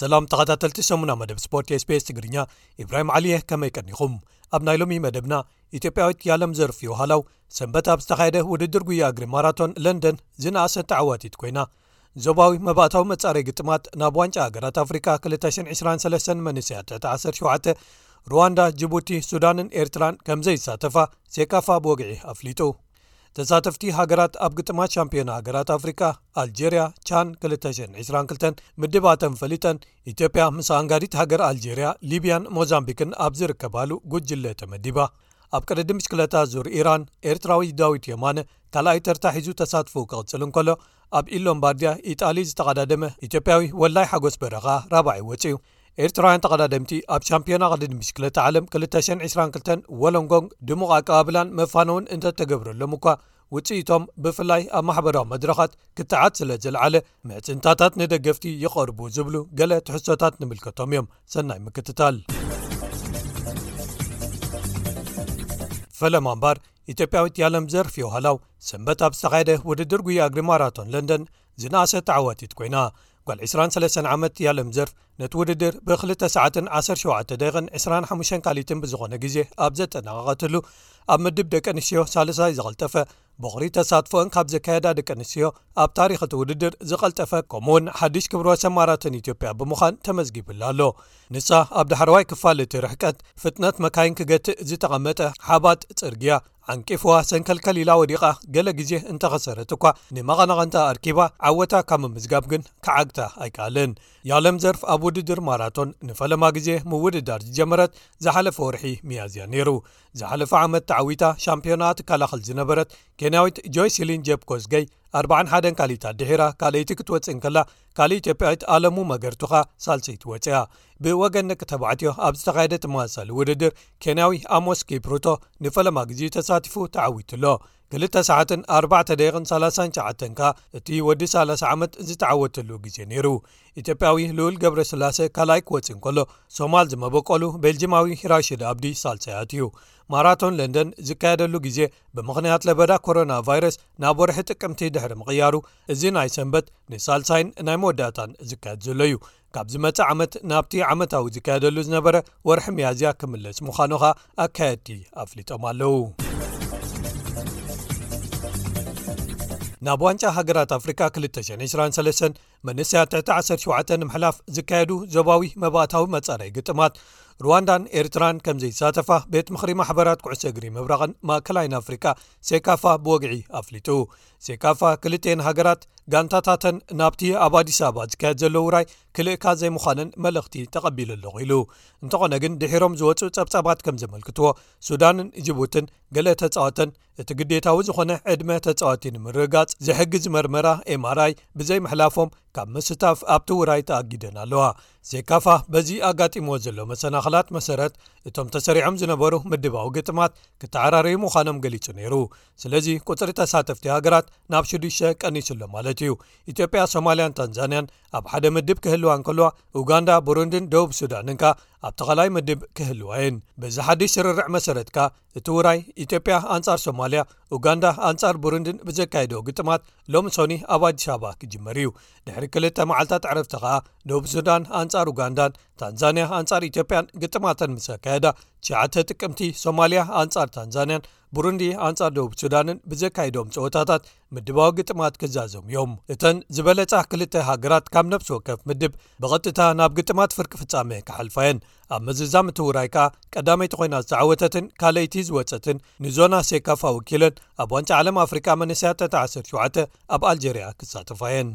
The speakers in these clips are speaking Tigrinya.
ሰላም ተኸታተልቲ ሰሙና መደብ ስፖርት ስፔስ ትግርኛ ኢብራሂም ዓሊየ ከመይ ቀኒኹም ኣብ ናይ ሎሚ መደብና ኢትዮጵያዊት ያለም ዘርፊ ውሃላው ሰንበት ኣብ ዝተኻየደ ውድድር ጉያ እግሪ ማራቶን ለንደን ዝነኣሰት ተዓዋቲት ኮይና ዞባዊ መባእታዊ መጻረይ ግጥማት ናብ ዋንጫ ሃገራት ኣፍሪካ 223 መንስያ ትሕቲ 17 ሩዋንዳ ጅቡቲ ሱዳንን ኤርትራን ከም ዘይሳተፋ ሴካፋ ብወግዒ ኣፍሊጡ ተሳተፍቲ ሃገራት ኣብ ግጥማት ሻምፒዮና ሃገራት ኣፍሪካ ኣልጀርያ ቻን 222 ምድባተን ፈሊጠን ኢትዮጵያ ምስ ኣንጋዲት ሃገር ኣልጀርያ ሊብያን ሞዛምቢክን ኣብ ዝርከባሉ ጉጅለ ተመዲባ ኣብ ቅድድም ብሽክለታ ዙር ኢራን ኤርትራዊ ዳዊት የማነ ካልኣይ ተርታ ሒዙ ተሳትፉ ክቕፅል እንከሎ ኣብ ኢሎምባርድያ ኢጣሊ ዝተቐዳደመ ኢትዮጵያዊ ወላይ ሓጎስ በረኻ ራባዒ ወፅዩ ኤርትራውያን ተቐዳደምቲ ኣብ ሻምፒዮና ቅድድም ብሽክለታ ዓለም 222 ወሎንጎንግ ድሙቕ ኣቀባብላን መፋነውን እንተተገብረሎም እኳ ውጽኢቶም ብፍላይ ኣብ ማሕበራዊ መድረኻት ክትዓት ስለ ዝልዓለ ምሕጽንታታት ንደገፍቲ ይቐርቡ ዝብሉ ገለ ትሕሶታት ንምልከቶም እዮም ሰናይ ምክትታል ፈለማ እምባር ኢትዮጵያዊት ያለም ዘርፍ ዮሃላው ሰንበት ኣብ ዝተኻየደ ውድድር ጉያ ኣግሪ ማራቶን ለንደን ዝነኣሰት ተዓዋቲት ኮይና ጓል 23 ዓመት ያለም ዘርፍ ነቲ ውድድር ብ2 ሰዓትን 17 ደን 25 ካሊትን ብዝኾነ ግዜ ኣብ ዘጠናቐቐትሉ ኣብ ምድብ ደቂ ኣንስትዮ ሳልሳይ ዝቐልጠፈ ቦኽሪ ተሳትፎኦን ካብ ዘካየዳ ደቂ ኣንስትዮ ኣብ ታሪክ እቲ ውድድር ዝቐልጠፈ ከምኡውን ሓድሽ ክብሮ ሰማራትን ኢትዮጵያ ብምዃን ተመዝጊብላ ኣሎ ንሳ ኣብ ዳሕረዋይ ክፋል እቲ ርሕቀት ፍጥነት መካይን ክገትእ ዝተቐመጠ ሓባት ፅርግያ ዓንቂፍዋ ሰንከልከል ኢላ ወዲቓ ገለ ግዜ እንተ ኸሰረት እኳ ንመቐናቕንታ ኣርኪባ ዓወታ ካብ ምምዝጋብ ግን ክዓግታ ኣይከኣለን። ያለም ዘርፍ ኣብ ውድድር ማራቶን ንፈለማ ግዜ ምውድዳር ዝጀመረት ዝሓለፈ ወርሒ ሚያዝያ ነይሩ። ዝሓለፈ ዓመት ተዓዊታ ሻምፕዮናኣ ትከላኸል ዝነበረት ኬንያዊት ጆይሲሊን ጀፕኮዝገይ ኣርባዓን ሓደን ካልኢት ኣድሒራ ካልኣይቲ ክትወጽእ እንከላ ካልእ ኢትዮጵያዊት ኣለሙ መገርቱ ከኣ ሳልሰይቲ ወጺኣ። ብወገን ደቂ ተባዕትዮ ኣብ ዝተኻየደ ተመሳሳሊ ውድድር ኬንያዊ ኣሞስ ኪፕሩቶ ንፈለማ ግዜ'ዩ ተሳቲፉ ተዓዊቱ'ሎ። ክልተ ሰዓትን ኣርባዕተ ደቂቕን ሰላሳን ሸውዓተን ከኣ እቲ ወዲ ሰላሳ ዓመት ዝተዓወተሉ ግዜ ነይሩ። ኢትዮጵያዊ ልኡል ገብረስላሰ ካልኣይ ክወጽእ እንከሎ ሶማል ዝመበቆሉ ቤልጂማዊ ራሽድ ኣብዲ ሳልሳይ ኣትዩ። ማራቶን ለንደን ዝካየደሉ ግዜ ብምኽንያት ለበዳ ኮሮናቫይረስ ናብ ወርሒ ጥቅምቲ ድሕሪ ምቕያሩ እዚ ናይ ሰንበት ንሳልሳይን ናይ መወዳእታን ዝካየድ ዘሎ እዩ ካብ ዝመፀ ዓመት ናብቲ ዓመታዊ ዝካየደሉ ዝነበረ ወርሒ መያዝያ ክምለስ ምዃኑ ኸኣ ኣካየድቲ ኣፍሊጦም ኣለው ናብ ዋንጫ ሃገራት ኣፍሪካ 223 መንስያ ትሕቲ 17 ንምሕላፍ ዝካየዱ ዞባዊ መባእታዊ መፃረይ ግጥማት ሩዋንዳን ኤርትራን ከም ዘይሳተፋ ቤት ምክሪ ማሕበራት ኩዕሰ እግሪ ምብራቕን ማእከላይን ኣፍሪቃ ሴካፋ ብወግዒ ኣፍሊጡ ሴካፋ ክልቲኤን ሃገራት ጋንታታተን ናብቲ ኣብ ኣዲስ ኣበባ ዝካየድ ዘሎ ውራይ ክልእካ ዘይምዃነን መልእኽቲ ተቐቢሉ ኣለኹ ኢሉ እንተኾነ ግን ድሒሮም ዝወፁ ፀብፃባት ከም ዘመልክትዎ ሱዳንን ጅቡትን ገለ ተፃወተን እቲ ግዴታዊ ዝኾነ ዕድመ ተፃወቲ ንምርግጋፅ ዝሕግዝ መርመራ ኤምራይ ብዘይምሕላፎም ካብ ምስታፍ ኣብቲ ውራይ ተኣጊደን ኣለዋ ሴካፋ በዚ ኣጋጢምዎ ዘሎ መሰናኽላት መሰረት እቶም ተሰሪዖም ዝነበሩ ምድባዊ ግጥማት ክተዓራረዩ ምዃኖም ገሊጹ ነይሩ ስለዚ ቁፅሪ ተሳተፍቲ ሃገራት ናብ ሽዱሽተ ቀኒሱ ኣሎ ማለት እዩ ኢትዮጵያ ሶማልያን ታንዛንያን ኣብ ሓደ ምድብ ክህልዋ እንከልዋ ኡጋንዳ ቡሩንድን ደቡብ ሱዳንን ከ ኣብ ተኸላይ ምድብ ክህልዋ እየን በዚ ሓድሽ ስርርዕ መሰረት ከ እቲ ውራይ ኢትዮጵያ ኣንጻር ሶማልያ ኡጋንዳ ኣንጻር ቡሩንድን ብዘካየዶ ግጥማት ሎሚ ሶኒ ኣብ ኣዲስ ኣበባ ክጅመር እዩ ድሕሪ ክልተ መዓልታት ዕረፍቲ ከኣ ደቡብ ሱዳን ኣንጻር ኡጋንዳን ታንዛንያ ኣንጻር ኢትዮጵያን ግጥማተን ምስ ኣካየዳ ትሽተ ጥቅምቲ ሶማልያ ኣንጻር ታንዛንያን ቡሩንዲ ኣንጻር ደቡብ ሱዳንን ብዘካይዶም ጸወታታት ምድባዊ ግጥማት ክዛዘሙ እዮም እተን ዝበለጻ ክልተ ሃገራት ካብ ነብሲ ወከፍ ምድብ ብቐጥታ ናብ ግጥማት ፍርቂ ፍጻመ ክሓልፋየን ኣብ መዝዛም እትውራይ ከኣ ቀዳመይቲ ኮይና ዝተዓወተትን ካለይቲ ዝወፀትን ንዞና ሴካፋ ወኪለን ኣብ ዋንጫ ዓለም ኣፍሪቃ መንስያ ጠጣ 17 ኣብ ኣልጀርያ ክሳተፋየን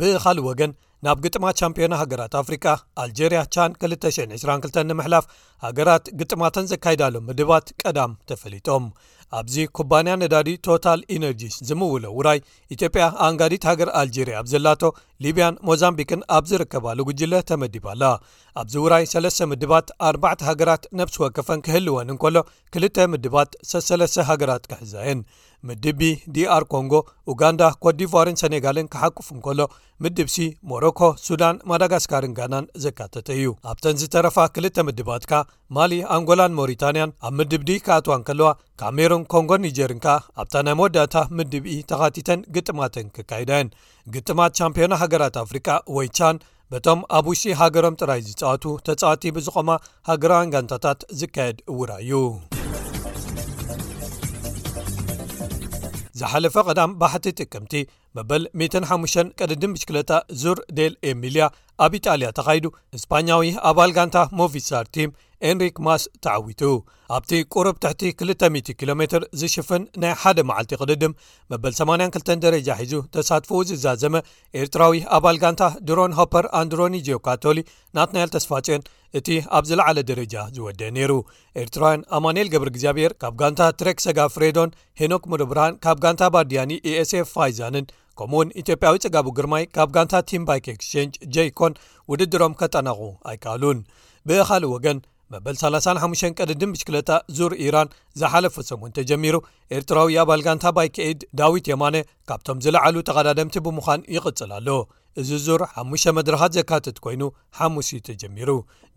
ብኻልእ ወገን ናብ ግጥማት ሻምፒዮና ሃገራት ኣፍሪቃ ኣልጀርያ ቻን 222 ንምሕላፍ ሃገራት ግጥማተን ዘካይዳሎም ምድባት ቀዳም ተፈሊጦም ኣብዚ ኩባንያ ነዳዲ ቶታል ኢነርጂ ዝምውሎ ውራይ ኢትዮጵያ ኣንጋዲት ሃገር ኣልጀርያ ኣብ ዘላቶ ሊብያን ሞዛምቢክን ኣብ ዝርከባሉ ጉጅለ ተመዲባ ኣላ ኣብዚ ውራይ ሰለስተ ምድባት ኣርባዕተ ሃገራት ነብሲ ወከፈን ክህልወን እንከሎ ክልተ ምድባት ሰሰለሰ ሃገራት ክሕዛየን ምድቢ ዲኣር ኮንጎ ኡጋንዳ ኮዲቫርን ሰኔጋልን ክሓቁፍ እንከሎ ምድብ ሲ ሞሮኮ ሱዳን ማዳጋስካርን ጋናን ዘካተተ እዩ ኣብተን ዝተረፋ ክልተ ምድባት ከኣ ማሊ ኣንጎላን ሞሪታንያን ኣብ ምድብ ዲ ክኣትዋ እንከለዋ ካሜሮን ኮንጎን ኒጀርን ከኣ ኣብታ ናይ መወዳእታ ምድብ ኢ ተኻቲተን ግጥማተን ክካይዳ እየን ግጥማት ቻምፒዮና ሃገራት ኣፍሪቃ ወይ ቻን በቶም ኣብ ውሽጢ ሃገሮም ጥራይ ዝጻወቱ ተጻዋቲ ብዝቖማ ሃገራውያን ጋንታታት ዝካየድ እውራ እዩ ዝሓለፈ ቀዳም ባሕቲ ጥቅምቲ መበል ሚእትን ሓሙሽተን ቀድድም ብሽክለታ ዙር ዴል ኤሚልያ ኣብ ኢጣልያ ተኻይዱ እስፓኛዊ ኣባል ጋንታ ሞቪሳር ቲም ኤንሪክ ማስ ተዓዊቱ ኣብቲ ቁርብ ትሕቲ 200 ኪሎ ሜትር ዝሽፍን ናይ ሓደ መዓልቲ ቅድድም መበል 82 ደረጃ ሒዙ ተሳትፎኡ ዝዛዘመ ኤርትራዊ ኣባል ጋንታ ድሮን ሆፐር ኣንድሮኒ ጂኦካቶሊ ናትናኤል ተስፋፅዮን እቲ ኣብ ዝለዓለ ደረጃ ዝወደእ ነይሩ ኤርትራውያን ኣማንኤል ገብሪ እግዚኣብሔር ካብ ጋንታ ትረክ ሰጋ ፍሬዶን ሄኖክ ሙሉብርሃን ካብ ጋንታ ባርድያኒ ኤስኤፍ ፋይዛንን ከምኡ ውን ኢትዮጵያዊ ጽጋቡ ግርማይ ካብ ጋንታ ቲምባይክ ኤክስቸንጅ ጀይኮን ውድድሮም ከጠናቑ ኣይከኣሉን ብኻልእ ወገን መበል 35 ቀድድም ብሽክለታ ዙር ኢራን ዝሓለፉ ሰሙን ተጀሚሩ ኤርትራዊ ኣባል ጋንታ ባይክኤድ ዳዊት የማነ ካብቶም ዝለዓሉ ተቐዳደምቲ ብምዃን ይቕጽል ኣሎ እዚ ዙር ሓሙሽተ መድረኻት ዘካትት ኮይኑ ሓሙስ እዩ ተጀሚሩ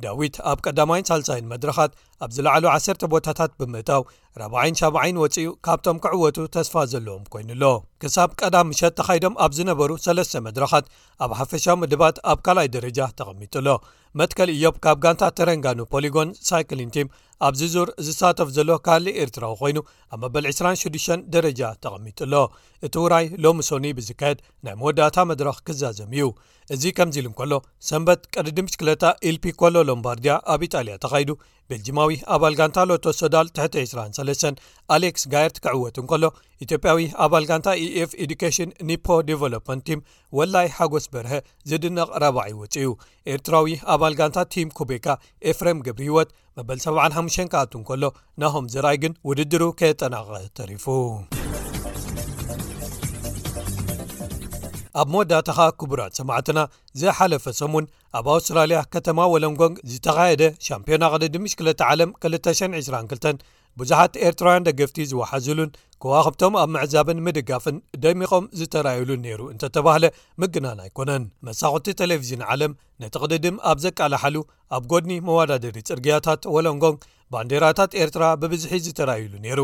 ዳዊት ኣብ ቀዳማይን ሳልሳይን መድረኻት ኣብ ዝለዕሉ 1ሰተ ቦታታት ብምእታው ራብዓይን ሻብዓይን ወፅኡ ካብቶም ክዕወቱ ተስፋ ዘለዎም ኮይኑ ኣሎ ክሳብ ቀዳም ምሸት ተኻይዶም ኣብ ዝነበሩ ሰለስተ መድረኻት ኣብ ሓፈሻዊ ምድባት ኣብ ካልኣይ ደረጃ ተቐሚጡ ኣሎ መትከል ኢዮብ ካብ ጋንታ ተረንጋኑ ፖሊጎን ሳይክሊን ቲም ኣብዚ ዙር ዝሳተፍ ዘሎ ካልእ ኤርትራዊ ኮይኑ ኣብ መበል 26 ደረጃ ተቐሚጡ ኣሎ እቲ ውራይ ሎሚ ሶኒ ብዝካየድ ናይ መወዳእታ መድረኽ ክዛዘም እዩ እዚ ከምዚ ኢሉ እንከሎ ሰንበት ቅድድም ሽክለታ ኢልፒኮሎ ሎምባርድያ ኣብ ኢጣልያ ተኻይዱ ቤልጂማዊ ኣባል ጋንታ ሎቶ ሶዳል ትሕቲ 23 ኣሌክስ ጋየርት ክዕወት እንከሎ ኢትዮጵያዊ ኣባል ጋንታ ኤኤፍ ኤዱኬሽን ኒፖ ዴቨሎፕመንት ቲም ወላይ ሓጎስ በርሀ ዝድነቕ ረብዓ እዩ ወፂኡ ኤርትራዊ ኣባል ጋንታ ቲም ኩቤካ ኤፍረም ግብሪ ህይወት መበል 75 ክኣቱ እንከሎ ናሆም ዘርኣይ ግን ውድድሩ ከየጠናቐቐ ተሪፉ ኣብ መወዳእታኻ ክቡራት ሰማዕትና ዝሓለፈ ሰሙን ኣብ ኣውስትራልያ ከተማ ወለንጎንግ ዝተኻየደ ሻምፒዮና ቅድዲ ምሽክለቲ ዓለም 222 ብዙሓት ኤርትራውያን ደገፍቲ ዝወሓዙሉን ከዋኽብቶም ኣብ ምዕዛብን ምድጋፍን ደሚቖም ዝተራዩሉን ነይሩ እንተተባህለ ምግናን ኣይኮነን መሳኹቲ ቴሌቭዥን ዓለም ነቲ ቕድድም ኣብ ዘቃላሓሉ ኣብ ጎድኒ መዋዳድሪ ጽርግያታት ወለንጎንግ ባንዴራታት ኤርትራ ብብዝሒ ዝተራዩሉ ነይሩ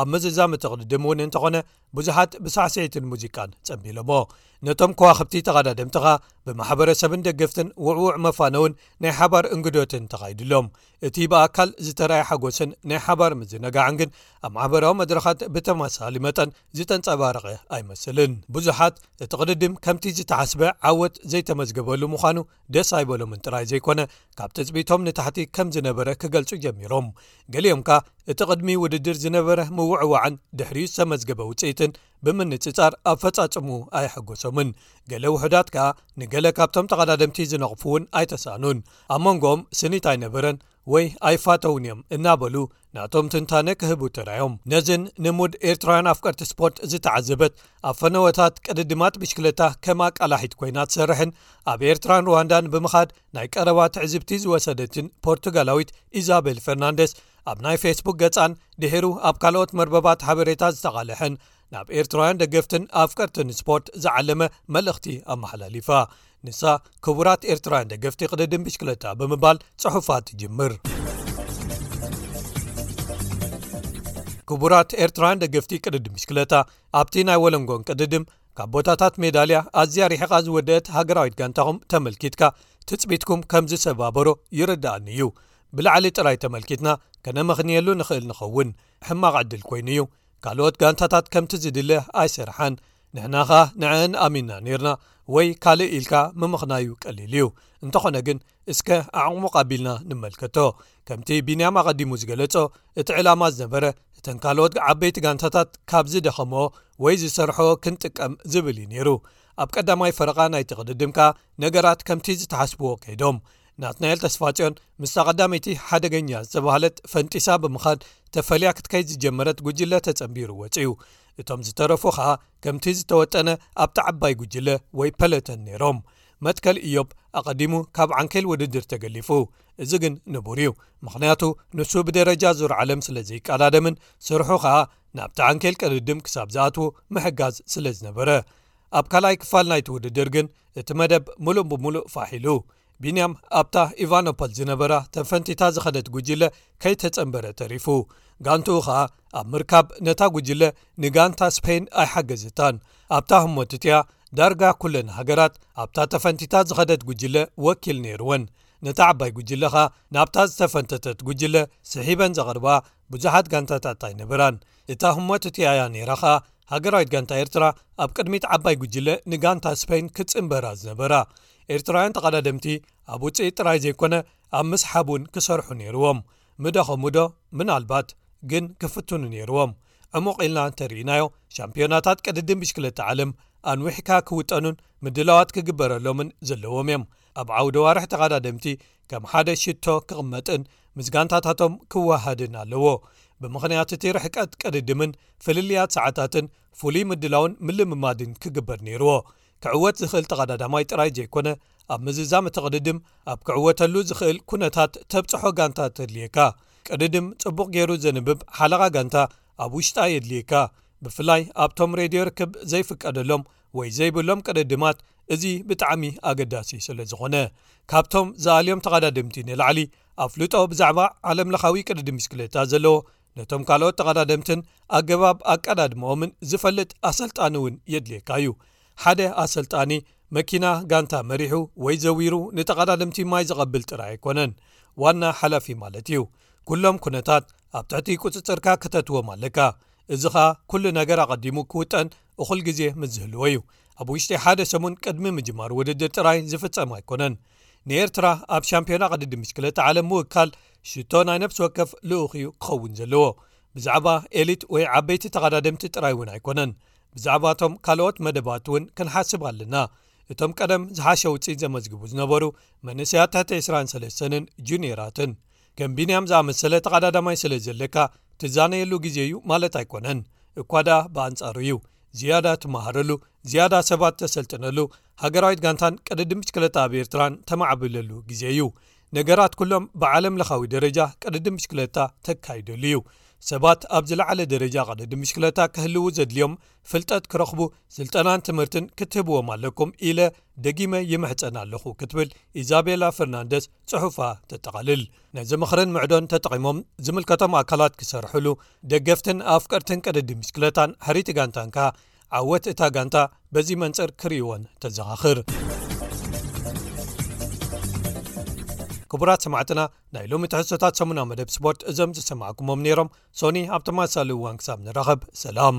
ኣብ መዘዛምቲ ቕድድም እውን እንተኾነ ብዙሓት ብሳዕስዒትን ሙዚቃን ጸንቢሎሞ ነቶም ከዋኽብቲ ተቓዳደምቲ ኸኣ ብማሕበረሰብን ደገፍትን ውዕዉዕ መፋነውን ናይ ሓባር እንግዶትን ተኻይዱሎም እቲ ብኣካል ዝተረኣየ ሓጎስን ናይ ሓባር ምዝነጋዕን ግን ኣብ ማሕበራዊ መድረኻት ብተመሳሳሊ መጠን ዝተንጸባረቐ ኣይመስልን ብዙሓት እቲ ቕድድም ከምቲ ዝተሓስበ ዓወት ዘይተመዝገበሉ ምዃኑ ደስ ኣይበሎምን ጥራይ ዘይኮነ ካብ ትፅቢቶም ንታሕቲ ከም ዝነበረ ክገልፁ ጀሚሮም ገሊኦም ከኣ እቲ ቅድሚ ውድድር ዝነበረ ምውዕዋዕን ድሕሪኡ ዝተመዝገበ ውፅኢትን ብምንፅፃር ኣፈፃፅሙ ኣይሐጎሶምን ገለ ውሑዳት ከኣ ንገለ ካብቶም ተቐዳደምቲ ዝነቕፉ እውን ኣይተሳእኑን ኣብ መንጎኦም ስኒት ኣይነበረን ወይ ኣይፋተውን እዮም እናበሉ ናቶም ትንታነ ክህቡ ተራዮም ነዝን ንሙድ ኤርትራውያን ኣፍቀርቲ ስፖርት ዝተዓዘበት ኣብ ፈነወታት ቅድድማት ብሽክለታ ከም ኣቃላሒት ኮይና ትሰርሐን ኣብ ኤርትራን ሩዋንዳን ብምኻድ ናይ ቀረባ ትዕዝብቲ ዝወሰደትን ፖርቱጋላዊት ኢዛቤል ፈርናንደስ ኣብ ናይ ፌስቡክ ገጻን ድሒሩ ኣብ ካልኦት መርበባት ሓበሬታ ዝተቓልሐን ናብ ኤርትራውያን ደገፍትን ኣፍቀርትን ስፖርት ዝዓለመ መልእኽቲ ኣመሓላሊፋ ንሳ ክቡራት ኤርትራውያን ደገፍቲ ቅድድም ብሽክለታ ብምባል ጽሑፋት ትጅምር። ክቡራት ኤርትራውያን ደገፍቲ ቅድድም ምሽክለታ ኣብቲ ናይ ወለንጎን ቅድድም ካብ ቦታታት ሜዳልያ ኣዝያ ርሒቓ ዝወደአት ሃገራዊት ጋንታኹም ተመልኪትካ ትጽቢትኩም ከም ዝሰባበሮ ይረዳእኒ እዩ ብላዕሊ ጥራይ ተመልኪትና ከነመኽንየሉ ንኽእል ንኸውን ሕማቕ ዕድል ኮይኑ እዩ ካልኦት ጋንታታት ከምቲ ዝድለ ኣይሰርሓን ንሕና ኸኣ ንዐኣን ኣሚንና ኔርና ወይ ካልእ ኢልካ ምምኽናዩ ቀሊል እዩ እንተኾነ ግን እስከ ኣዕቕሙቕ ኣቢልና ንመልከቶ ከምቲ ቢንያም ኣቐዲሙ ዝገለጾ እቲ ዕላማ ዝነበረ እተን ካልኦት ዓበይቲ ጋንታታት ካብ ዝደኸምኦ ወይ ዝሰርሖ ክንጥቀም ዝብል እዩ ነይሩ ኣብ ቀዳማይ ፈረቓ ናይቲ ቅድድም ከኣ ነገራት ከምቲ ዝተሓስብዎ ከይዶም ናትናኤል ተስፋጽዮን ምስታ ቀዳመይቲ ሓደገኛ ዝተባህለት ፈንጢሳ ብምኻድ ተፈልያ ክትከይድ ዝጀመረት ጉጅለ ተጸንቢሩ ወጽዩ እቶም ዝተረፉ ኸኣ ከምቲ ዝተወጠነ ኣብቲ ዓባይ ጕጅለ ወይ ፐለተን ነይሮም መትከል እዮብ ኣቐዲሙ ካብ ዓንኬል ውድድር ተገሊፉ እዚ ግን ንቡር እዩ ምኽንያቱ ንሱ ብደረጃ ዙር ዓለም ስለ ዘይቀዳደምን ስርሑ ኸኣ ናብቲ ዓንኬል ቅድድም ክሳብ ዝኣትዉ ምሕጋዝ ስለ ዝነበረ ኣብ ካልኣይ ክፋል ናይቲ ውድድር ግን እቲ መደብ ምሉእ ብምሉእ ፋሒሉ ቢንያም ኣብታ ኢቫኖፖል ዝነበራ ተፈንቲታ ዝኸደት ጉጅለ ከይተጸንበረ ተሪፉ ጋንትኡ ኸኣ ኣብ ምርካብ ነታ ጉጅለ ንጋንታ ስፐይን ኣይሓገዘታን ኣብታ ህሞትቲያ ዳርጋ ኩለን ሃገራት ኣብታ ተፈንቲታ ዝኸደት ጉጅለ ወኪል ነይርወን ነታ ዓባይ ጉጅለ ኸኣ ናብታ ዝተፈንተተት ጉጅለ ስሒበን ዘቕርባ ብዙሓት ጋንታታት ኣይነበራን እታ ህሞትቲያ እያ ነይራ ኸኣ ሃገራዊት ጋንታ ኤርትራ ኣብ ቅድሚት ዓባይ ጉጅለ ንጋንታ ስፐይን ክጽምበራ ዝነበራ ኤርትራውያን ተቓዳደምቲ ኣብ ውጽኢት ጥራይ ዘይኮነ ኣብ ምስሓብ እውን ክሰርሑ ነይርዎም ምደኸሙዶ ምናልባት ግን ክፍትኑ ነይርዎም ዕሙቕ ኢልና እንተርኢናዮ ሻምፒዮናታት ቅድድም ብሽክለታ ዓለም ኣንዊሕካ ክውጠኑን ምድላዋት ክግበረሎምን ዘለዎም እዮም ኣብ ዓውደ ዋርሒ ተቓዳደምቲ ከም ሓደ ሽቶ ክቕመጥን ምስ ጋንታታቶም ክወሃድን ኣለዎ ብምኽንያት እቲ ርሕቀት ቅድድምን ፍልልያት ሰዓታትን ፍሉይ ምድላውን ምልምማድን ክግበር ነይርዎ ክዕወት ዝኽእል ተቐዳዳማይ ጥራይ ዘይኮነ ኣብ ምዝዛም እቲ ቅድድም ኣብ ክዕወተሉ ዝኽእል ኩነታት ተብጽሖ ጋንታ ተድልየካ። ቅድድም ጽቡቕ ገይሩ ዘንብብ ሓለቓ ጋንታ ኣብ ውሽጣ የድልየካ። ብፍላይ ኣብቶም ሬድዮ ርክብ ዘይፍቀደሎም ወይ ዘይብሎም ቅድድማት እዚ ብጣዕሚ ኣገዳሲ ስለዝኾነ። ካብቶም ዝኣልዮም ተቐዳደምቲ ንላዕሊ ኣፍልጦ ብዛዕባ ዓለምለኻዊ ቅድድም ብስክሌታ ዘለዎ ነቶም ካልኦት ተቐዳደምትን ኣገባብ ኣቀዳድምኦምን ዝፈልጥ ኣሰልጣኒ እውን የድልካ እዩ ሓደ ኣሰልጣኒ መኪና ጋንታ መሪሑ ወይ ዘዊሩ ንተቐዳደምቲ ማይ ዘቐብል ጥራይ ኣይኮነን ዋና ሓላፊ ማለት እዩ ኩሎም ኩነታት ኣብ ትሕቲ ቁፅፅርካ ክተትዎም ኣለካ እዚ ኸኣ ኩሉ ነገር ኣቐዲሙ ክውጠን እኹል ግዜ ምስ ዝህልዎ እዩ ኣብ ውሽጢ ሓደ ሰሙን ቅድሚ ምጅማር ውድድር ጥራይ ዝፍፀም ኣይኮነን ንኤርትራ ኣብ ሻምፒዮና ቅድዲ ምሽክለቲ ዓለም ምውካል ሽቶ ናይ ነፍሲ ወከፍ ልኡኽ እዩ ክኸውን ዘለዎ ብዛዕባ ኤሊት ወይ ዓበይቲ ተቓዳደምቲ ጥራይ እውን ኣይኮነን ብዛዕባ እቶም ካልኦት መደባት እውን ክንሓስብ ኣለና እቶም ቀደም ዝሓሸ ውፅኢት ዘመዝግቡ ዝነበሩ መንእሰያት ትሕቲ 23ን ጁኒየራትን ከም ቢንያም ዝኣመሰለ ተቓዳዳማይ ስለ ዘለካ ትዛነየሉ ግዜ እዩ ማለት ኣይኮነን እኳ ድኣ ብኣንጻሩ እዩ ዝያዳ ትመሃረሉ ዝያዳ ሰባት ተሰልጥነሉ ሃገራዊት ጋንታን ቅድዲ ምሽክለታ ኣብ ኤርትራን ተማዕብለሉ ግዜ እዩ ነገራት ኩሎም ብዓለም ለኻዊ ደረጃ ቅድድም ብሽክለታ ተካይደሉ እዩ ሰባት ኣብ ዝለዓለ ደረጃ ቅድድም ብሽክለታ ክህልው ዘድልዮም ፍልጠት ክረኽቡ ስልጠናን ትምህርትን ክትህብዎም ኣለኩም ኢለ ደጊመ ይምሕፀን ኣለኹ ክትብል ኢዛቤላ ፈርናንደስ ፅሑፋ ተጠቓልል ነዚ ምኽርን ምዕዶን ተጠቒሞም ዝምልከቶም ኣካላት ክሰርሕሉ ደገፍትን ኣፍቀርትን ቅድድም ብሽክለታን ሕሪቲ ጋንታን ከኣ ዓወት እታ ጋንታ በዚ መንፅር ክርእዎን ተዘኻኽር። ክቡራት ሰማዕትና ናይ ሎሚ ትሕሶታት ሰሙና መደብ ስፖርት እዞም ዝሰማዕኩሞም ነይሮም ሶኒ ኣብ ተማሳሊ እዋን ክሳብ ንራኸብ ሰላም